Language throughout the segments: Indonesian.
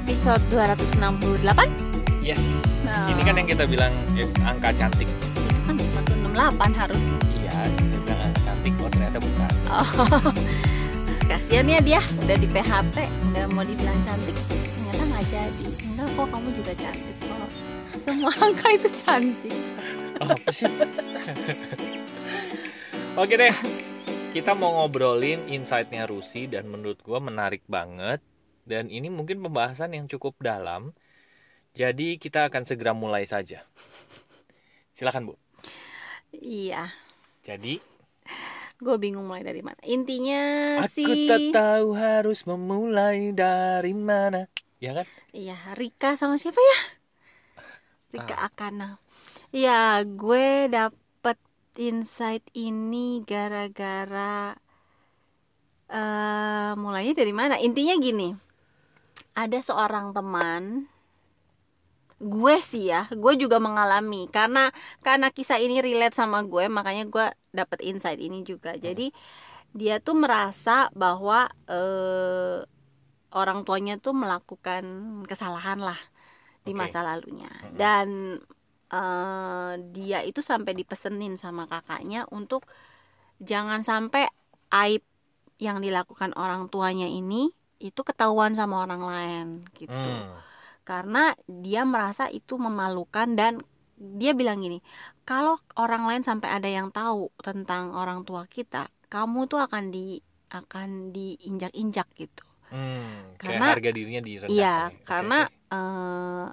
episode 268 Yes. Nah. Ini kan yang kita bilang eh, angka cantik. Itu kan 168 harus Iya, kita bilang angka cantik. Oh ternyata bukan. oh. Kasian ya dia Udah di PHP Udah mau dibilang cantik Ternyata nggak jadi Enggak kok kamu juga cantik kok Semua angka itu cantik Oh, apa sih? Oke deh. Kita mau ngobrolin insight-nya Rusi dan menurut gua menarik banget. Dan ini mungkin pembahasan yang cukup dalam. Jadi kita akan segera mulai saja. Silakan Bu. Iya Jadi Gue bingung mulai dari mana Intinya aku sih tak tahu harus memulai dari mana. Ya kan? Iya, Rika sama siapa ya? Rika Akana. Iya, gue dapet insight ini gara-gara eh mulainya dari mana? Intinya gini. Ada seorang teman gue sih ya, gue juga mengalami karena karena kisah ini relate sama gue, makanya gue dapet insight ini juga. Jadi dia tuh merasa bahwa eh orang tuanya tuh melakukan kesalahan lah di Oke. masa lalunya Mhm. dan eh, dia itu sampai dipesenin sama kakaknya untuk jangan sampai aib yang dilakukan orang tuanya ini itu ketahuan sama orang lain gitu Hmm. karena dia merasa itu memalukan dan dia bilang gini kalau orang lain sampai ada yang tahu tentang orang tua kita kamu tuh akan di akan diinjak-injak gitu Hmm, Karena- kayak harga dirinya direndahkan. Iya, ya. Oke, karena eh,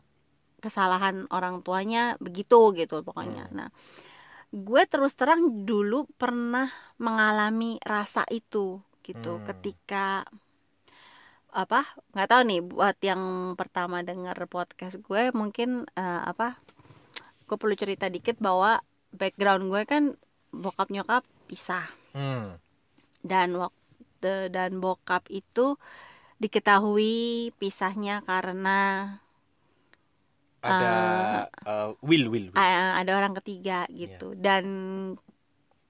kesalahan orang tuanya begitu gitu pokoknya. Hmm. Nah, gue terus terang dulu pernah mengalami rasa itu gitu Hmm. ketika apa nggak tahu nih buat yang pertama dengar podcast gue mungkin eh, apa gue perlu cerita dikit bahwa background gue kan bokap nyokap pisah Hmm. dan waktu dan bokap itu diketahui pisahnya karena Ada eh, will will. will. uh, ada orang ketiga gitu dan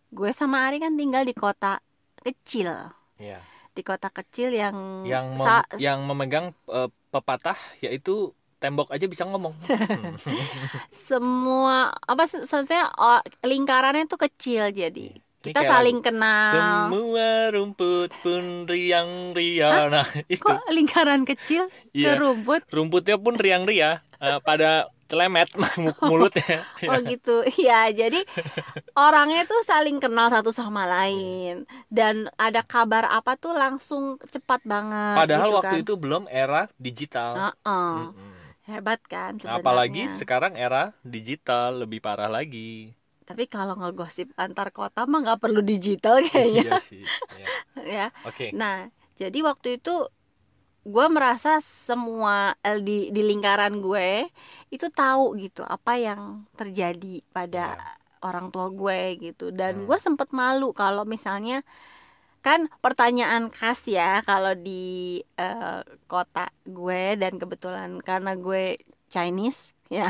gue sama Ari kan tinggal di kota kecil Iya. Di kota kecil yang Yang mem- sa- yang memegang eh, pepatah yaitu tembok aja bisa ngomong. semua apa se- sebetulnya oh, lingkarannya tuh kecil jadi Ini kita saling lagu. kenal Semua rumput pun riang-riang. Nah, itu. kok lingkaran kecil ke Iya. rumput Rumputnya pun riang-riang eh, pada celemet mulutnya. Oh gitu, ya jadi orangnya tuh saling kenal satu sama lain dan ada kabar apa tuh langsung cepat banget. Padahal gitu waktu kan. itu belum era digital. Heeh. Mm-mm. hebat kan sebenarnya. Apalagi sekarang era digital lebih parah lagi. Tapi kalau ngegosip antar kota mah nggak perlu digital kayaknya, Iya sih. Iya. ya. Oke. Nah, jadi waktu itu gue merasa semua eh, di di lingkaran gue itu tahu gitu apa yang terjadi pada orang tua gue gitu dan. Hmm. gue sempet malu kalau misalnya kan pertanyaan khas ya kalau di eh, kota gue dan kebetulan karena gue Chinese ya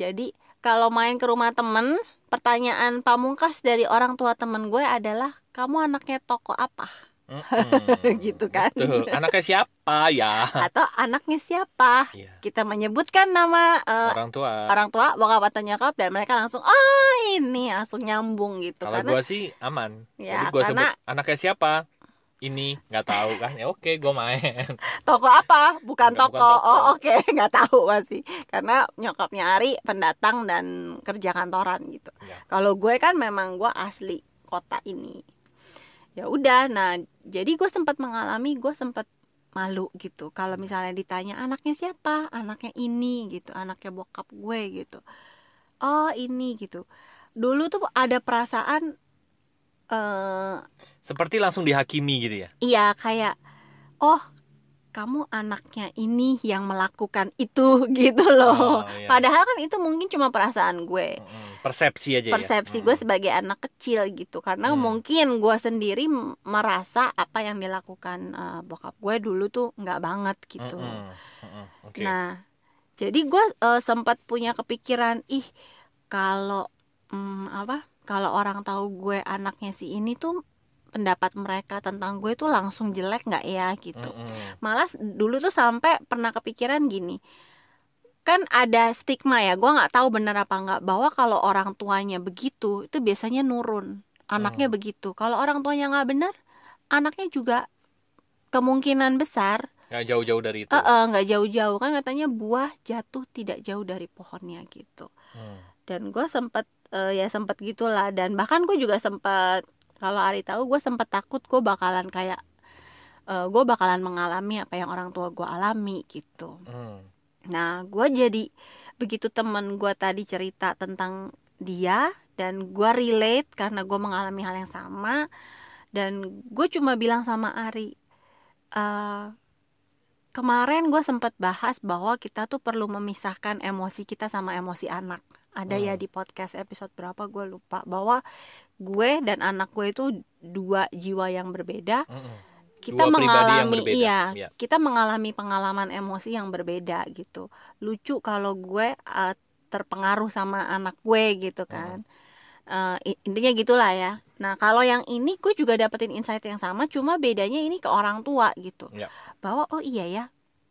jadi kalau main ke rumah temen pertanyaan pamungkas dari orang tua temen gue adalah kamu anaknya toko apa Mm-mm. Gitu kan. Betul. Anaknya siapa ya? atau anaknya siapa Iya. kita menyebutkan nama eh, Orang tua. orang tua bokap atau nyokap dan mereka langsung ah ini langsung nyambung gitu Kalau gua sih aman. Ya, Jadi gua karena- sebut anaknya siapa? Ini nggak tahu kan? Ya oke, gua main. toko apa bukan Bukan- toko, bukan toko. oh oke nggak tahu masih karena nyokapnya Ari pendatang dan kerja kantoran gitu Ya. kalau gue kan memang gue asli kota ini ya udah nah jadi gue sempat mengalami gue sempat malu gitu. Kalau misalnya ditanya anaknya siapa? Anaknya ini gitu anaknya bokap gue gitu. Oh ini gitu. Dulu tuh ada perasaan eh Seperti langsung dihakimi gitu ya. iya kayak oh kamu anaknya ini yang melakukan itu gitu loh Oh, iya. padahal kan itu mungkin cuma perasaan gue. Persepsi aja persepsi ya. gue sebagai anak kecil gitu karena Hmm. mungkin gue sendiri merasa apa yang dilakukan eh, bokap gue dulu tuh nggak banget gitu Mm-mm. Mm-mm. Oke. nah jadi gue eh, sempat punya kepikiran ih kalau mm, apa kalau orang tahu gue anaknya si ini tuh pendapat mereka tentang gue tuh langsung jelek nggak ya gitu Mm-mm. malah dulu tuh sampai pernah kepikiran gini kan ada stigma ya gue nggak tahu bener apa nggak bahwa kalau orang tuanya begitu itu biasanya nurun anaknya Hmm. begitu kalau orang tuanya nggak benar anaknya juga kemungkinan besar nggak jauh-jauh dari itu eh, nggak jauh-jauh kan katanya buah jatuh tidak jauh dari pohonnya gitu Hmm. dan gue sempet eh, ya sempet gitulah dan bahkan gue juga sempet kalau Ari tahu gue sempet takut gue bakalan kayak eh, gue bakalan mengalami apa yang orang tua gue alami gitu Hmm. nah gue jadi begitu temen gue tadi cerita tentang dia dan gue relate karena gue mengalami hal yang sama dan gue cuma bilang sama Ari eh, kemarin gue sempat bahas bahwa kita tuh perlu memisahkan emosi kita sama emosi anak ada ya Hmm. di podcast episode berapa gue lupa bahwa gue dan anak gue itu dua jiwa yang berbeda Mm-mm. kita Dua mengalami berbeda. iya Iya. kita mengalami pengalaman emosi yang berbeda gitu lucu kalau gue uh, terpengaruh sama anak gue gitu kan Uh, i- intinya gitulah ya nah kalau yang ini gue juga dapetin insight yang sama cuma bedanya ini ke orang tua gitu Iya. bahwa oh iya ya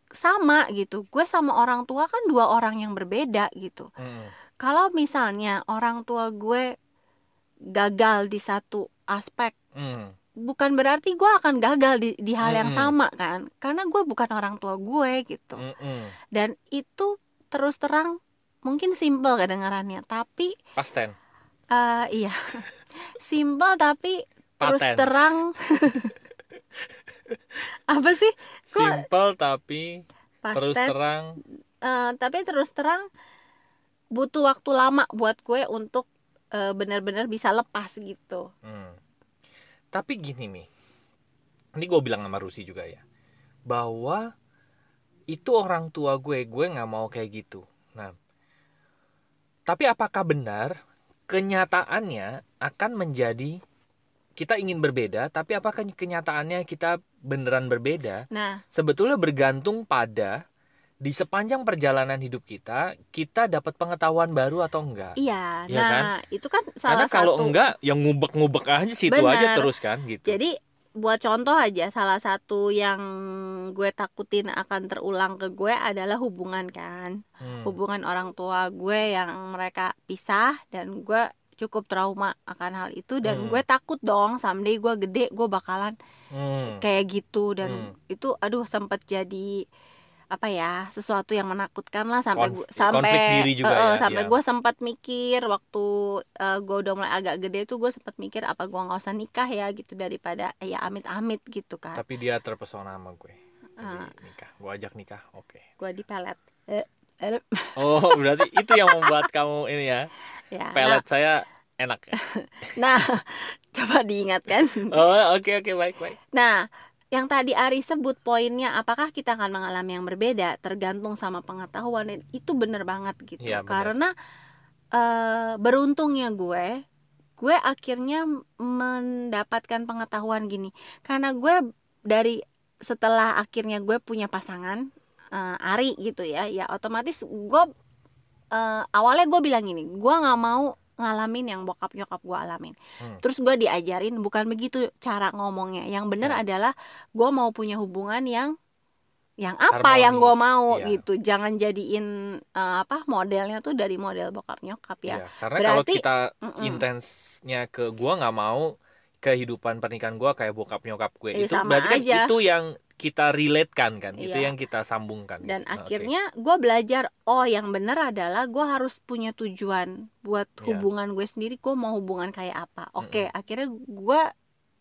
sama gitu gue sama orang tua kan dua orang yang berbeda gitu Mm-mm. kalau misalnya orang tua gue gagal di satu aspek Mm. bukan berarti gue akan gagal di, di hal yang Mm-mm. sama kan karena gue bukan orang tua gue gitu Mm-mm. dan itu terus terang mungkin simple kedengarannya tapi Past tense. eh, iya simple tapi terus Paten. terang apa sih kok Simple tapi past terus terang. eh, tapi terus terang butuh waktu lama buat gue untuk eh, benar-benar bisa lepas gitu Hmm. Tapi gini nih, ini gue bilang sama Rusi juga ya, bahwa itu orang tua gue, gue nggak mau kayak gitu. Nah, tapi apakah benar kenyataannya akan menjadi kita ingin berbeda, tapi apakah kenyataannya kita beneran berbeda? nah Sebetulnya bergantung pada di sepanjang perjalanan hidup kita, kita dapat pengetahuan baru atau enggak. iya Iya nah kan? itu kan Karena salah kalau satu enggak, yang ngubek-ngubek aja situ Benar. aja terus kan gitu. Jadi buat contoh aja salah satu yang gue takutin akan terulang ke gue adalah hubungan kan. Hmm. Hubungan orang tua gue yang mereka pisah dan gue cukup trauma akan hal itu dan Hmm. gue takut dong someday gue gede gue bakalan Hmm. kayak gitu dan Hmm. itu aduh sempet jadi apa ya sesuatu yang menakutkan lah sampai Konf- gue sampai diri juga eh, eh, ya, sampai iya. gue sempat mikir waktu eh, gue udah mulai agak gede tuh gue sempat mikir apa gue nggak usah nikah ya gitu daripada ya amit-amit gitu kan Tapi dia terpesona sama gue. Ah. nikah. Gue ajak nikah. Oke. gue di pelet Eh, eh, Oh, berarti itu yang membuat kamu ini ya. ya Pelet saya enak ya. nah, nah coba diingatkan Oh, oke oke baik baik. Nah, yang tadi Ari sebut poinnya apakah kita akan mengalami yang berbeda tergantung sama pengetahuan itu bener banget gitu. Iya, bener. Karena eh, beruntungnya gue, gue akhirnya mendapatkan pengetahuan gini. Karena gue dari setelah akhirnya gue punya pasangan eh, Ari gitu ya, ya otomatis gue eh, awalnya gue bilang gini, gue nggak mau ngalamin yang bokap nyokap gue alamin. Hmm. Terus gue diajarin bukan begitu cara ngomongnya. Yang bener Ya. adalah gue mau punya hubungan yang yang apa yang gue Harmonis, mau iya. gitu. Jangan jadiin eh, apa modelnya tuh dari model bokap nyokap ya. Iya, Karena kalau kita Mm-mm. intensnya ke gue nggak mau kehidupan pernikahan gue kayak bokap nyokap gue Iya, itu sama berarti kan aja. itu yang kita relatekan kan itu Iya. yang kita sambungkan Dan gitu. Nah, akhirnya gue belajar oh yang bener adalah gue harus punya tujuan buat Iya. hubungan gue sendiri. Gue mau hubungan kayak apa? Oke, akhirnya gue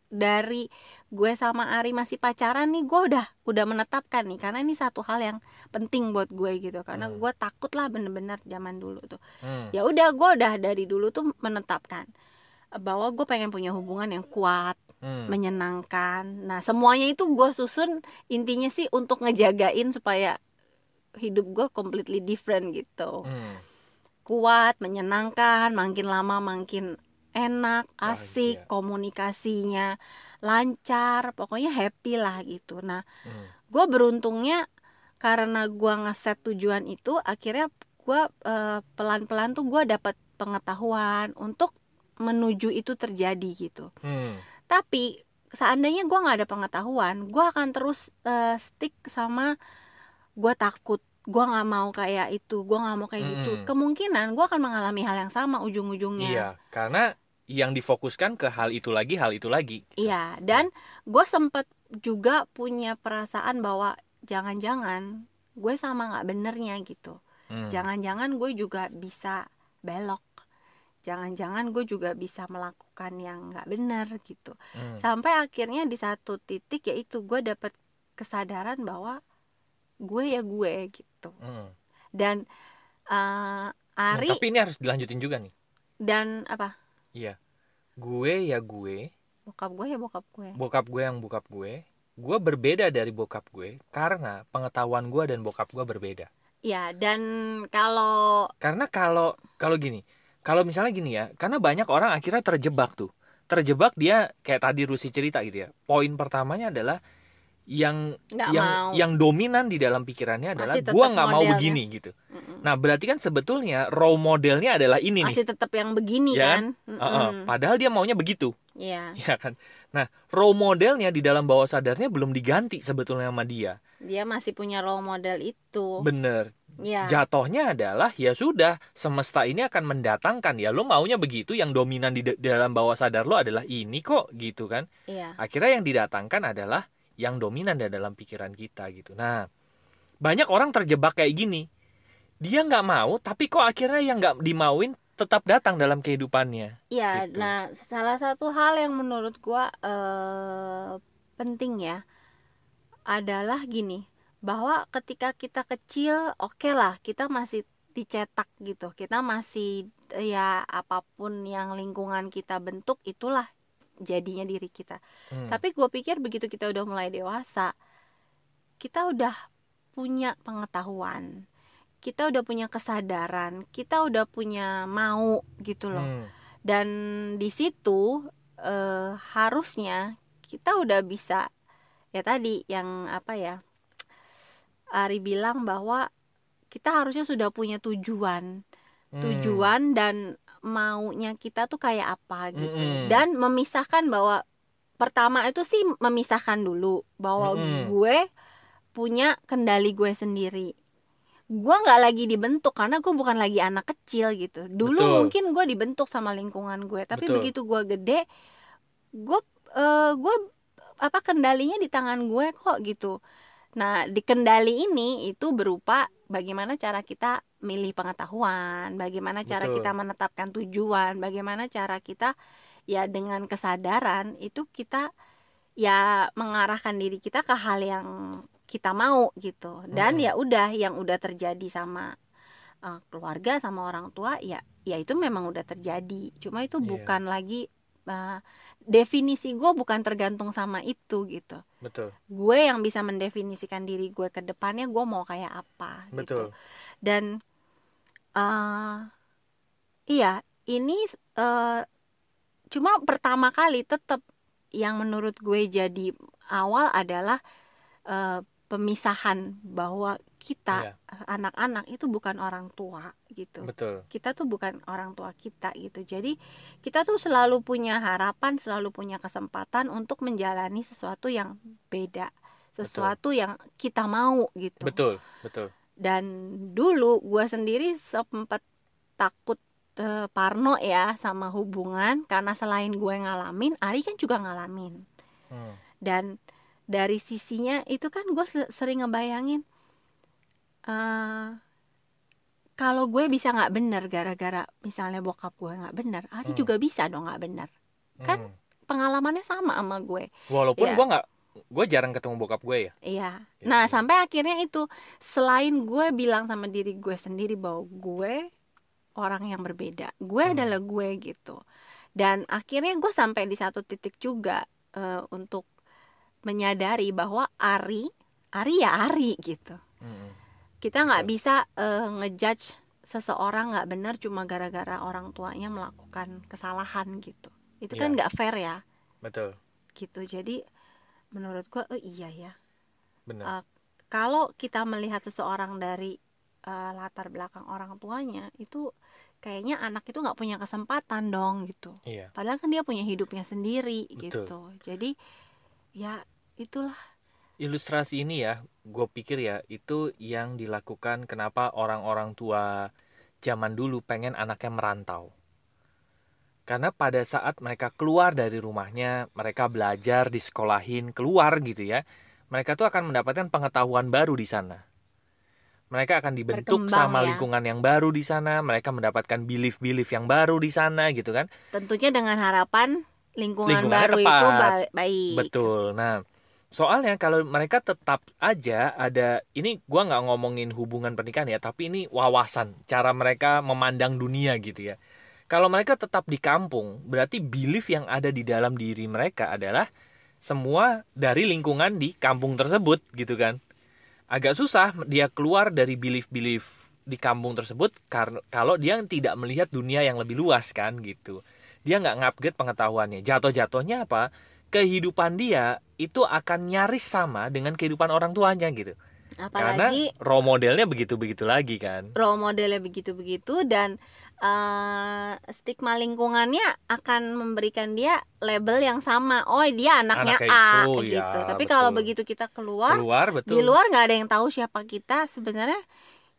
dari gue sama Ari masih pacaran nih gue udah udah menetapkan nih karena ini satu hal yang penting buat gue gitu karena Hmm. gue takut lah bener-bener zaman dulu tuh Hmm. ya udah gue udah dari dulu tuh menetapkan bahwa gue pengen punya hubungan yang kuat Hmm. menyenangkan nah semuanya itu gue susun intinya sih untuk ngejagain supaya hidup gue completely different gitu Hmm. kuat menyenangkan makin lama makin enak asik komunikasinya lancar pokoknya happy lah gitu nah Hmm. gue beruntungnya karena gue ngeset tujuan itu akhirnya gue pelan-pelan tuh gue dapat pengetahuan untuk menuju itu terjadi gitu Hmm. Tapi seandainya gue nggak ada pengetahuan gue akan terus eh, stick sama gue takut gue nggak mau kayak itu gue nggak mau kayak gitu Mm-mm. kemungkinan gue akan mengalami hal yang sama ujung-ujungnya Iya, karena yang difokuskan ke hal itu lagi, hal itu lagi. Iya, dan gue sempet juga punya perasaan bahwa jangan-jangan gue sama nggak benernya gitu. Hmm. Jangan-jangan gue juga bisa belok. Jangan-jangan gue juga bisa melakukan yang nggak bener gitu. Hmm. Sampai akhirnya di satu titik yaitu gue dapet kesadaran bahwa gue ya gue gitu. Hmm. Dan Nah, Ari tapi ini harus dilanjutin juga nih. dan apa? Iya. Gue ya gue, Bokap gue ya bokap gue. bokap gue yang bokap gue. Gue berbeda dari bokap gue karena pengetahuan gue dan bokap gue berbeda. Ya, dan kalau Karena kalau kalau gini, kalau misalnya gini ya, karena banyak orang akhirnya terjebak tuh. Terjebak dia kayak tadi Rusi cerita gitu ya. Poin pertamanya adalah yang nggak yang mau yang dominan di dalam pikirannya adalah Masih gua nggak mau begini gitu. Mm-mm. Nah, berarti kan sebetulnya role modelnya adalah ini nih. masih tetap yang begini Ya kan Heeh, Mm-mm. padahal dia maunya begitu, Iya, ya kan. Nah, role modelnya di dalam bawah sadarnya belum diganti sebetulnya sama dia. dia masih punya role model itu Bener. Ya Jatohnya adalah ya sudah semesta ini akan mendatangkan ya lo maunya begitu yang dominan di, di dalam bawah sadar lo adalah ini kok gitu kan. iya Akhirnya yang didatangkan adalah yang dominan di dalam pikiran kita gitu. Nah, banyak orang terjebak kayak gini. Dia nggak mau, tapi kok akhirnya yang nggak dimauin tetap datang dalam kehidupannya. iya Gitu. nah salah satu hal yang menurut gua eh, penting ya adalah gini bahwa ketika kita kecil oke lah kita masih dicetak gitu kita masih ya apa pun yang lingkungan kita bentuk itulah jadinya diri kita Hmm. Tapi gue pikir begitu kita udah mulai dewasa, kita udah punya pengetahuan, kita udah punya kesadaran, kita udah punya mau gitu loh. Hmm. Dan di situ eh, harusnya kita udah bisa ya tadi yang apa ya Ari bilang bahwa kita harusnya sudah punya tujuan, Hmm. tujuan dan maunya kita tuh kayak apa gitu Mm-mm. dan memisahkan bahwa pertama itu sih memisahkan dulu bahwa Mm-mm. gue punya kendali gue sendiri gue nggak lagi dibentuk karena gue bukan lagi anak kecil gitu dulu Betul. mungkin gue dibentuk sama lingkungan gue tapi Betul. begitu gue gede gue eh, gue apa kendalinya di tangan gue kok gitu nah di kendali ini itu berupa bagaimana cara kita milih pengetahuan bagaimana cara Betul. kita menetapkan tujuan bagaimana cara kita ya dengan kesadaran itu kita ya mengarahkan diri kita ke hal yang kita mau gitu dan Mm-mm. ya udah yang udah terjadi sama eh, keluarga sama orang tua ya ya itu memang udah terjadi cuma itu Iya. bukan lagi definisi gue bukan tergantung sama itu gitu Betul. gue yang bisa mendefinisikan diri gue ke depannya gue mau kayak apa gitu Betul. dan eh iya ini eh, cuma pertama kali tetap yang menurut gue jadi awal adalah eh, pemisahan bahwa kita Iya. eh, anak-anak itu bukan orang tua gitu Betul. kita tuh bukan orang tua kita gitu jadi kita tuh selalu punya harapan selalu punya kesempatan untuk menjalani sesuatu yang beda sesuatu yang kita mau gitu Betul. Betul. dan dulu gue sendiri sempat takut eh, parno ya sama hubungan karena selain gue ngalamin Ari kan juga ngalamin Hmm. dan dari sisinya itu kan gue sering ngebayangin eh kalau gue bisa nggak bener gara-gara misalnya bokap gue nggak bener Ari Hmm. juga bisa dong nggak bener Kan Hmm. pengalamannya sama sama gue Walaupun Iya. gua nggak, gue jarang ketemu bokap gue ya. Iya. Gitu. Nah, sampai akhirnya itu selain gue bilang sama diri gue sendiri bahwa gue orang yang berbeda. Gue Hmm. adalah gue gitu. Dan akhirnya gue sampai di satu titik juga eh, untuk menyadari bahwa Ari, Ari ya Ari gitu. Hmm. Kita nggak bisa eh, ngejudge seseorang nggak benar cuma gara-gara orang tuanya melakukan kesalahan gitu. Itu kan Iya. nggak fair ya Betul. gitu. Jadi menurut gue, oh iya ya Benar. Uh, kalau kita melihat seseorang dari uh, latar belakang orang tuanya itu kayaknya anak itu nggak punya kesempatan dong gitu iya padahal kan dia punya hidupnya sendiri Betul. gitu jadi ya itulah ilustrasi ini ya gue pikir ya itu yang dilakukan kenapa orang-orang tua zaman dulu pengen anaknya merantau karena pada saat mereka keluar dari rumahnya mereka belajar di sekolahin keluar gitu ya mereka tuh akan mendapatkan pengetahuan baru di sana mereka akan dibentuk Berkembang sama ya. lingkungan yang baru di sana mereka mendapatkan belief-belief yang baru di sana gitu kan tentunya dengan harapan lingkungan Lingkungannya baru tepat. itu ba- baik Betul. Nah, soalnya kalau mereka tetap aja ada ini gua nggak ngomongin hubungan pernikahan ya, tapi ini wawasan cara mereka memandang dunia gitu ya. Kalau mereka tetap di kampung, berarti belief yang ada di dalam diri mereka adalah semua dari lingkungan di kampung tersebut gitu kan. Agak susah dia keluar dari belief-belief di kampung tersebut karena kalau dia tidak melihat dunia yang lebih luas kan gitu. Dia nggak ngupgrade pengetahuannya. Jatuh-jatuhnya apa? Kehidupan dia itu akan nyaris sama dengan kehidupan orang tuanya gitu. apalagi Karena role modelnya begitu-begitu lagi kan. role modelnya begitu-begitu dan eh, stigma lingkungannya akan memberikan dia label yang sama oh dia anaknya Anaknya A itu, gitu ya, tapi betul. kalau begitu kita keluar, Keluar betul. di luar nggak ada yang tahu siapa kita sebenarnya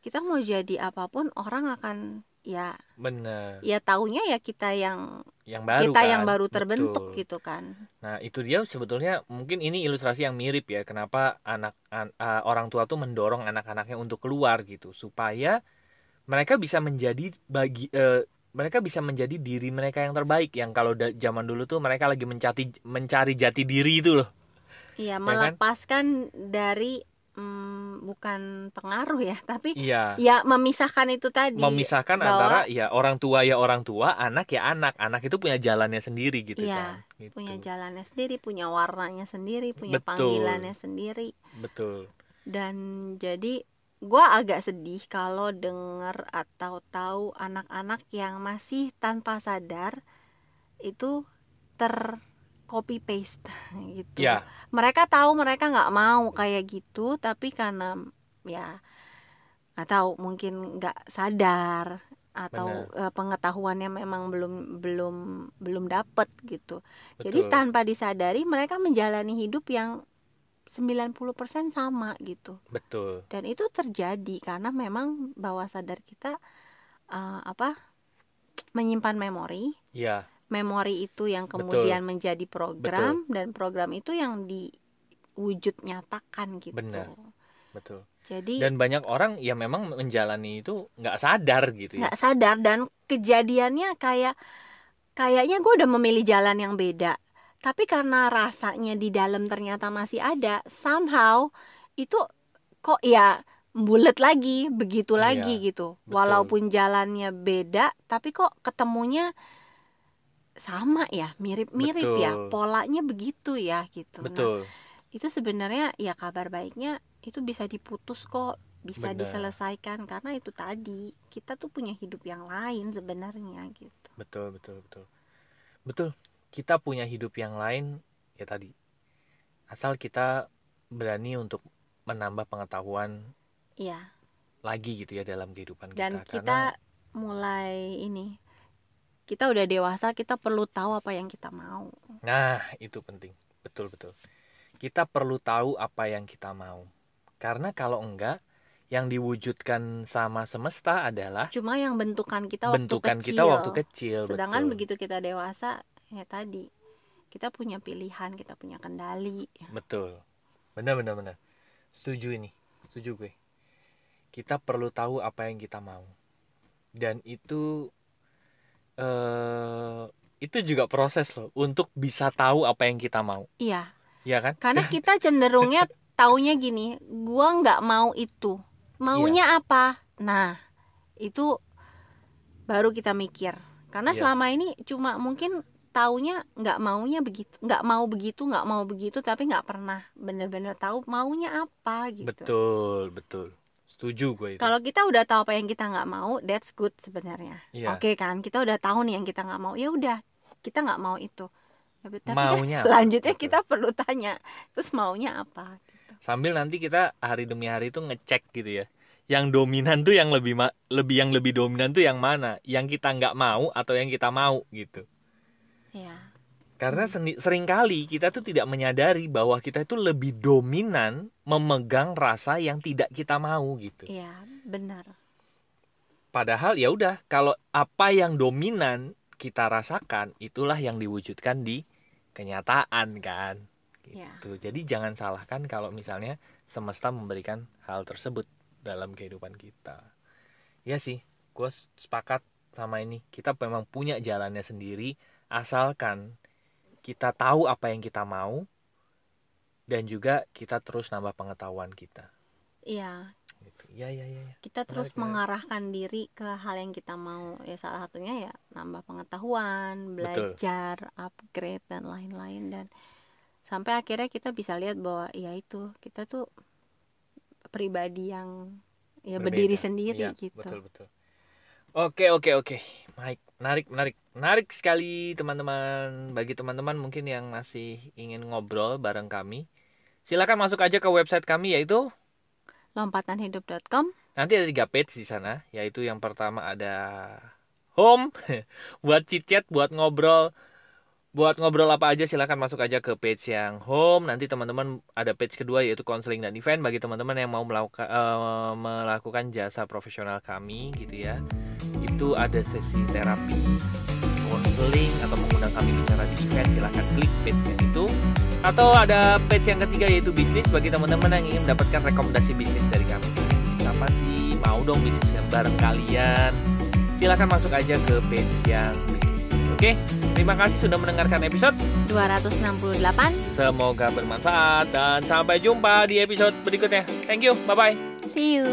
kita mau jadi apa pun orang akan ya Bener. ya taunya ya kita yang Yang baru kita kan. yang baru terbentuk Betul. gitu kan Nah, itu dia sebetulnya mungkin ini ilustrasi yang mirip ya kenapa anak an- uh, orang tua tuh mendorong anak-anaknya untuk keluar gitu supaya mereka bisa menjadi bagi eh, mereka bisa menjadi diri mereka yang terbaik yang kalau da- zaman dulu tuh mereka lagi mencari mencari jati diri itu loh. Iya kan? melepaskan dari mm, bukan pengaruh ya tapi Iya. ya memisahkan itu tadi memisahkan bahwa- antara ya orang tua ya orang tua, anak ya anak. Anak itu punya jalannya sendiri gitu Iya, kan. Gitu. punya jalannya sendiri punya warnanya sendiri punya Betul. panggilannya sendiri Betul. dan jadi gua agak sedih kalau dengar atau tahu anak-anak yang masih tanpa sadar itu ter copy paste gitu. Ya, mereka tahu mereka nggak mau kayak gitu tapi karena ya nggak tahu mungkin nggak sadar atau eh, pengetahuannya memang belum belum belum dapet gitu. Jadi betul. tanpa disadari mereka menjalani hidup yang 90% sama gitu. Betul. dan itu terjadi karena memang bawah sadar kita eh, apa menyimpan memori Ya, memori itu yang kemudian menjadi program dan program itu yang diwujud nyatakan gitu. Benar. betul. Jadi Dan banyak orang ya memang menjalani itu nggak sadar gitu ya. nggak sadar dan kejadiannya kayak kayaknya gue udah memilih jalan yang beda. Tapi karena rasanya di dalam ternyata masih ada, somehow itu kok ya bulat lagi, begitu Iya, lagi gitu. betul. Walaupun jalannya beda, tapi kok ketemunya sama ya, mirip-mirip ya, polanya begitu ya gitu. Nah, Betul. itu sebenarnya ya kabar baiknya itu bisa diputus kok bisa Benar. diselesaikan karena itu tadi kita tuh punya hidup yang lain sebenarnya gitu Betul, betul, betul. Betul. Kita punya hidup yang lain ya tadi. Asal kita berani untuk menambah pengetahuan iya lagi gitu ya dalam kehidupan dan kita. kita mulai ini kita udah dewasa kita perlu tahu apa yang kita mau Nah, itu penting. Betul, betul. Kita perlu tahu apa yang kita mau. Karena kalau enggak, yang diwujudkan sama semesta adalah cuma yang bentukan kita bentukan waktu kita kecil. waktu kecil. sedangkan betul. begitu kita dewasa ya tadi kita punya pilihan kita punya kendali Betul. Benar, benar, benar. Setuju ini. Setuju gue. Kita perlu tahu apa yang kita mau. Dan itu eh itu juga proses loh untuk bisa tahu apa yang kita mau. iya Iya kan? karena kita cenderungnya taunya gini gua nggak mau itu maunya Iya. apa nah itu baru kita mikir karena Iya. selama ini cuma mungkin taunya nggak maunya begitu nggak mau begitu nggak mau begitu tapi nggak pernah bener-bener tahu maunya apa gitu Betul, betul. Setuju gue itu. kalau kita udah tahu apa yang kita nggak mau that's good sebenarnya Iya. oke kan kita udah tahu nih yang kita nggak mau ya udah kita nggak mau itu tapi kan Maunya apa? selanjutnya Betul. kita perlu tanya terus maunya apa gitu. Sambil nanti kita hari demi hari itu ngecek gitu ya. yang dominan tuh yang lebih ma- lebih yang lebih dominan tuh yang mana yang kita nggak mau atau yang kita mau gitu ya karena sering kali kita tuh tidak menyadari bahwa kita itu lebih dominan memegang rasa yang tidak kita mau gitu. Iya benar. Padahal ya udah kalau apa yang dominan kita rasakan itulah yang diwujudkan di kenyataan kan. Ya gitu. Jadi jangan salahkan kalau misalnya semesta memberikan hal tersebut dalam kehidupan kita. Ya sih gue sepakat sama ini. Kita memang punya jalannya sendiri asalkan kita tahu apa yang kita mau dan juga kita terus nambah pengetahuan kita. Iya. Gitu. Ya ya ya, ya. kita terus menarik. mengarahkan diri ke hal yang kita mau. Ya salah satunya ya nambah pengetahuan Betul. belajar upgrade dan lain-lain. Dan sampai akhirnya kita bisa lihat bahwa ya itu kita tuh pribadi yang ya Berbeda. berdiri sendiri Iya, gitu. betul betul. Oke oke oke. Baik menarik menarik. Menarik sekali teman-teman. Bagi teman-teman mungkin yang masih ingin ngobrol bareng kami silakan masuk aja ke website kami yaitu lompatanhidup.com nanti ada tiga page di sana yaitu yang pertama ada home buat chit chat buat ngobrol buat ngobrol apa aja silakan masuk aja ke page yang home. Nanti teman-teman ada page kedua yaitu konseling dan event. Bagi teman-teman yang mau melakukan eh, melakukan jasa profesional kami gitu ya. Itu ada sesi terapi konseling atau mengundang kami bicara di event. Silahkan klik page yang itu. Atau ada page yang ketiga yaitu bisnis. Bagi teman-teman yang ingin mendapatkan rekomendasi bisnis dari kami. Bisnis apa sih? Mau dong bisnis yang bareng kalian. Silahkan masuk aja ke page yang oke terima kasih sudah mendengarkan episode 268 semoga bermanfaat dan sampai jumpa di episode berikutnya. Thank you bye bye see you